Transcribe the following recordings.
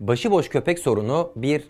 Başıboş köpek sorunu bir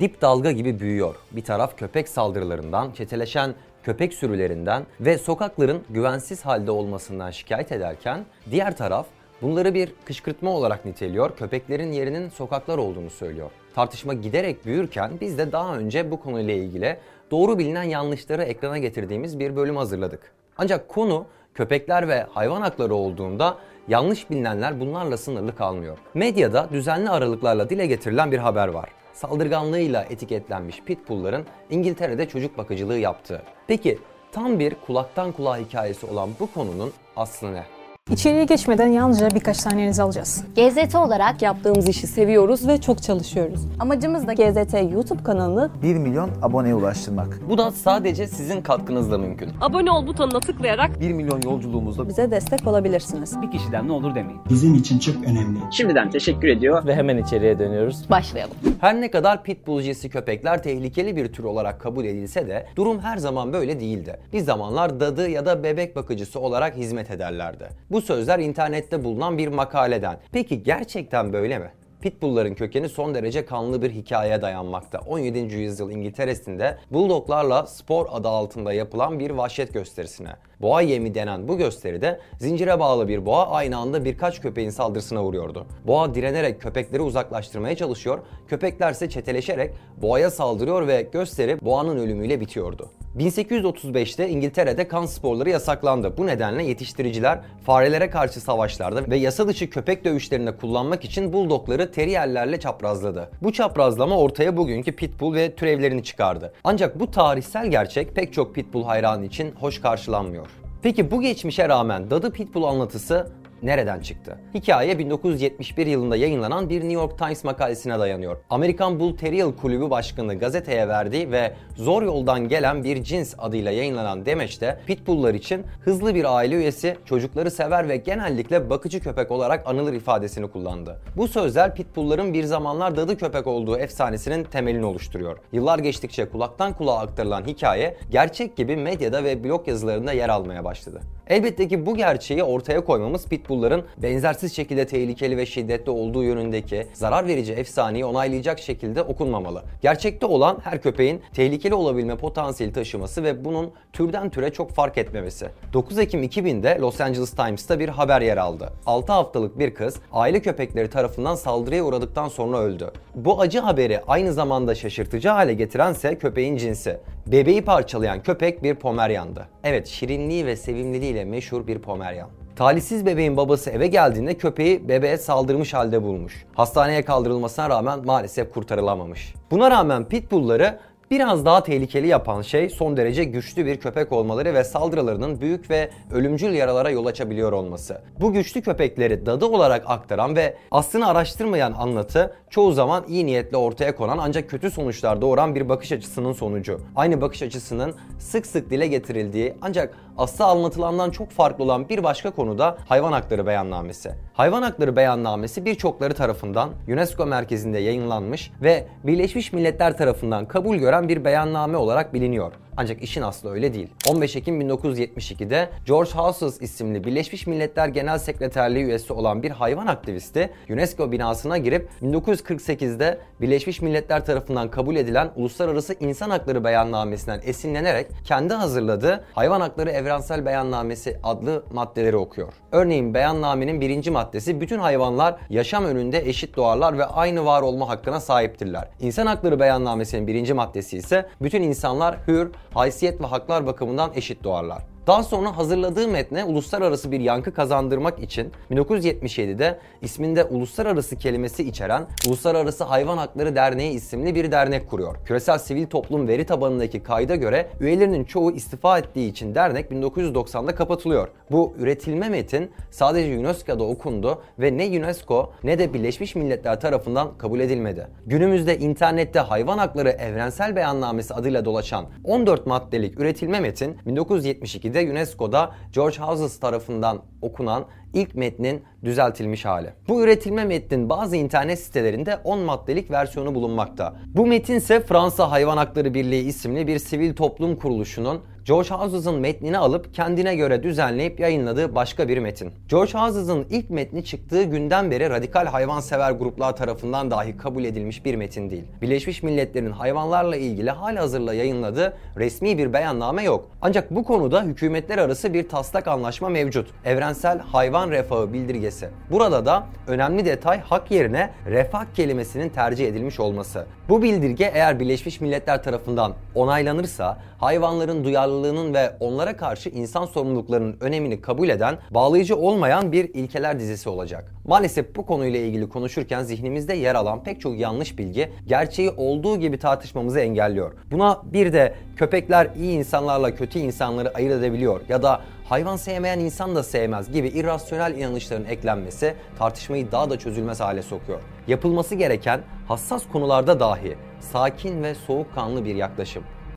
dip dalga gibi büyüyor. Bir taraf köpek saldırılarından, çeteleşen köpek sürülerinden ve sokakların güvensiz halde olmasından şikayet ederken diğer taraf bunları bir kışkırtma olarak niteliyor, köpeklerin yerinin sokaklar olduğunu söylüyor. Tartışma giderek büyürken biz de daha önce bu konuyla ilgili doğru bilinen yanlışları ekrana getirdiğimiz bir bölüm hazırladık. Ancak konu köpekler ve hayvan hakları olduğunda yanlış bilinenler bunlarla sınırlı kalmıyor. Medyada düzenli aralıklarla dile getirilen bir haber var. Saldırganlığıyla etiketlenmiş pitbullların İngiltere'de çocuk bakıcılığı yaptığı. Peki tam bir kulaktan kulağa hikayesi olan bu konunun aslı ne? İçeriye geçmeden yalnızca birkaç saniyenizi alacağız. GZT olarak Yaptığımız işi seviyoruz ve çok çalışıyoruz. amacımız da GZT YouTube kanalını 1 milyon aboneye ulaştırmak. Bu da sadece sizin katkınızla mümkün. abone ol butonuna tıklayarak 1 milyon yolculuğumuzda bize destek olabilirsiniz. bir kişiden ne olur demeyin. bizim için çok önemli. Şimdiden teşekkür ediyor. ve hemen içeriye dönüyoruz. başlayalım. Her ne kadar pitbull cinsi köpekler tehlikeli bir tür olarak kabul edilse de durum her zaman böyle değildi. Bir zamanlar dadı ya da bebek bakıcısı olarak hizmet ederlerdi. Bu sözler internette bulunan bir makaleden. Peki gerçekten böyle mi? Pitbullların kökeni son derece kanlı bir hikayeye dayanmakta. 17. yüzyıl İngiltere'sinde bulldoglarla spor adı altında yapılan bir vahşet gösterisine. Boğa yemi denen bu gösteride zincire bağlı bir boğa aynı anda birkaç köpeğin saldırısına uğruyordu. Boğa direnerek köpekleri uzaklaştırmaya çalışıyor, köpeklerse çeteleşerek boğaya saldırıyor ve gösteri boğanın ölümüyle bitiyordu. 1835'te İngiltere'de kan sporları yasaklandı. Bu nedenle yetiştiriciler farelere karşı savaşlarda ve yasa dışı köpek dövüşlerinde kullanmak için bulldogları teriyerlerle çaprazladı. Bu çaprazlama ortaya bugünkü pitbull ve türevlerini çıkardı. Ancak bu tarihsel gerçek pek çok pitbull hayranı için hoş karşılanmıyor. Peki bu geçmişe rağmen Dadı Pitbull anlatısı nereden çıktı? Hikaye 1971 yılında yayınlanan bir New York Times makalesine dayanıyor. Amerikan Bull Terrier Kulübü Başkanı gazeteye verdiği ve zor yoldan gelen bir cins adıyla yayınlanan demeçte Pitbull'lar için hızlı bir aile üyesi, çocukları sever ve genellikle bakıcı köpek olarak anılır ifadesini kullandı. Bu sözler Pitbull'ların bir zamanlar dadı köpek olduğu efsanesinin temelini oluşturuyor. Yıllar geçtikçe kulaktan kulağa aktarılan hikaye gerçek gibi medyada ve blog yazılarında yer almaya başladı. Elbette ki bu gerçeği ortaya koymamız Pitbull'ların benzersiz şekilde tehlikeli ve şiddetli olduğu yönündeki zarar verici efsaneyi onaylayacak şekilde okunmamalı. Gerçekte olan her köpeğin tehlikeli olabilme potansiyeli taşıması ve bunun türden türe çok fark etmemesi. 9 Ekim 2000'de Los Angeles Times'ta bir haber yer aldı. 6 haftalık bir kız aile köpekleri tarafından saldırıya uğradıktan sonra öldü. Bu acı haberi aynı zamanda şaşırtıcı hale getirense köpeğin cinsi. Bebeği parçalayan köpek bir Pomeryan'dı. Evet şirinliği ve sevimliliğiyle meşhur bir Pomeryan. Talihsiz bebeğin babası eve geldiğinde köpeği bebeğe saldırmış halde bulmuş. Hastaneye kaldırılmasına rağmen maalesef kurtarılamamış. Buna rağmen pitbullları Biraz daha tehlikeli yapan şey son derece güçlü bir köpek olmaları ve saldırılarının büyük ve ölümcül yaralara yol açabiliyor olması. Bu güçlü köpekleri dadı olarak aktaran ve aslını araştırmayan anlatı çoğu zaman iyi niyetle ortaya konan ancak kötü sonuçlar doğuran bir bakış açısının sonucu. Aynı bakış açısının sık sık dile getirildiği ancak asla anlatılandan çok farklı olan bir başka konu da hayvan hakları beyannamesi. Hayvan hakları beyannamesi birçokları tarafından UNESCO merkezinde yayınlanmış ve Birleşmiş Milletler tarafından kabul gören bir beyanname olarak biliniyor. Ancak işin aslı öyle değil. 15 Ekim 1972'de George Houses isimli Birleşmiş Milletler Genel Sekreterliği üyesi olan bir hayvan aktivisti UNESCO binasına girip 1948'de Birleşmiş Milletler tarafından kabul edilen Uluslararası İnsan Hakları Beyannamesi'nden esinlenerek kendi hazırladığı Hayvan Hakları Evrensel Beyannamesi adlı maddeleri okuyor. Örneğin beyannamenin birinci maddesi bütün hayvanlar yaşam önünde eşit doğarlar ve aynı var olma hakkına sahiptirler. İnsan Hakları Beyannamesi'nin birinci maddesi ise bütün insanlar hür, haysiyet ve haklar bakımından eşit doğarlar. Daha sonra hazırladığı metne uluslararası bir yankı kazandırmak için 1977'de isminde uluslararası kelimesi içeren Uluslararası Hayvan Hakları Derneği isimli bir dernek kuruyor. Küresel sivil toplum veri tabanındaki kayda göre üyelerinin çoğu istifa ettiği için dernek 1990'da kapatılıyor. Bu üretilme metin sadece UNESCO'da okundu ve ne UNESCO ne de Birleşmiş Milletler tarafından kabul edilmedi. Günümüzde internette hayvan hakları evrensel beyannamesi adıyla dolaşan 14 maddelik üretilme metin 1972'de UNESCO'da George Houses tarafından okunan ilk metnin düzeltilmiş hali. Bu üretilme metnin bazı internet sitelerinde 10 maddelik versiyonu bulunmakta. Bu metin ise Fransa Hayvan Hakları Birliği isimli bir sivil toplum kuruluşunun George House'ın metnini alıp kendine göre düzenleyip yayınladığı başka bir metin. George House'ın ilk metni çıktığı günden beri radikal hayvansever gruplar tarafından dahi kabul edilmiş bir metin değil. Birleşmiş Milletler'in hayvanlarla ilgili halihazırda yayınladığı resmi bir beyanname yok. Ancak bu konuda hükümetler arası bir taslak anlaşma mevcut. Evrensel Hayvan Refahı Bildirgesi. Burada da önemli detay hak yerine refah kelimesinin tercih edilmiş olması. Bu bildirge eğer Birleşmiş Milletler tarafından onaylanırsa hayvanların duyarlılığının ve onlara karşı insan sorumluluklarının önemini kabul eden, bağlayıcı olmayan bir ilkeler dizisi olacak. Maalesef bu konuyla ilgili konuşurken zihnimizde yer alan pek çok yanlış bilgi gerçeği olduğu gibi tartışmamızı engelliyor. Buna bir de köpekler iyi insanlarla kötü insanları ayırt edebiliyor ya da hayvan sevmeyen insan da sevmez gibi irrasyonel inanışların eklenmesi tartışmayı daha da çözülmez hale sokuyor. Yapılması gereken hassas konularda dahi sakin ve soğukkanlı bir yaklaşım.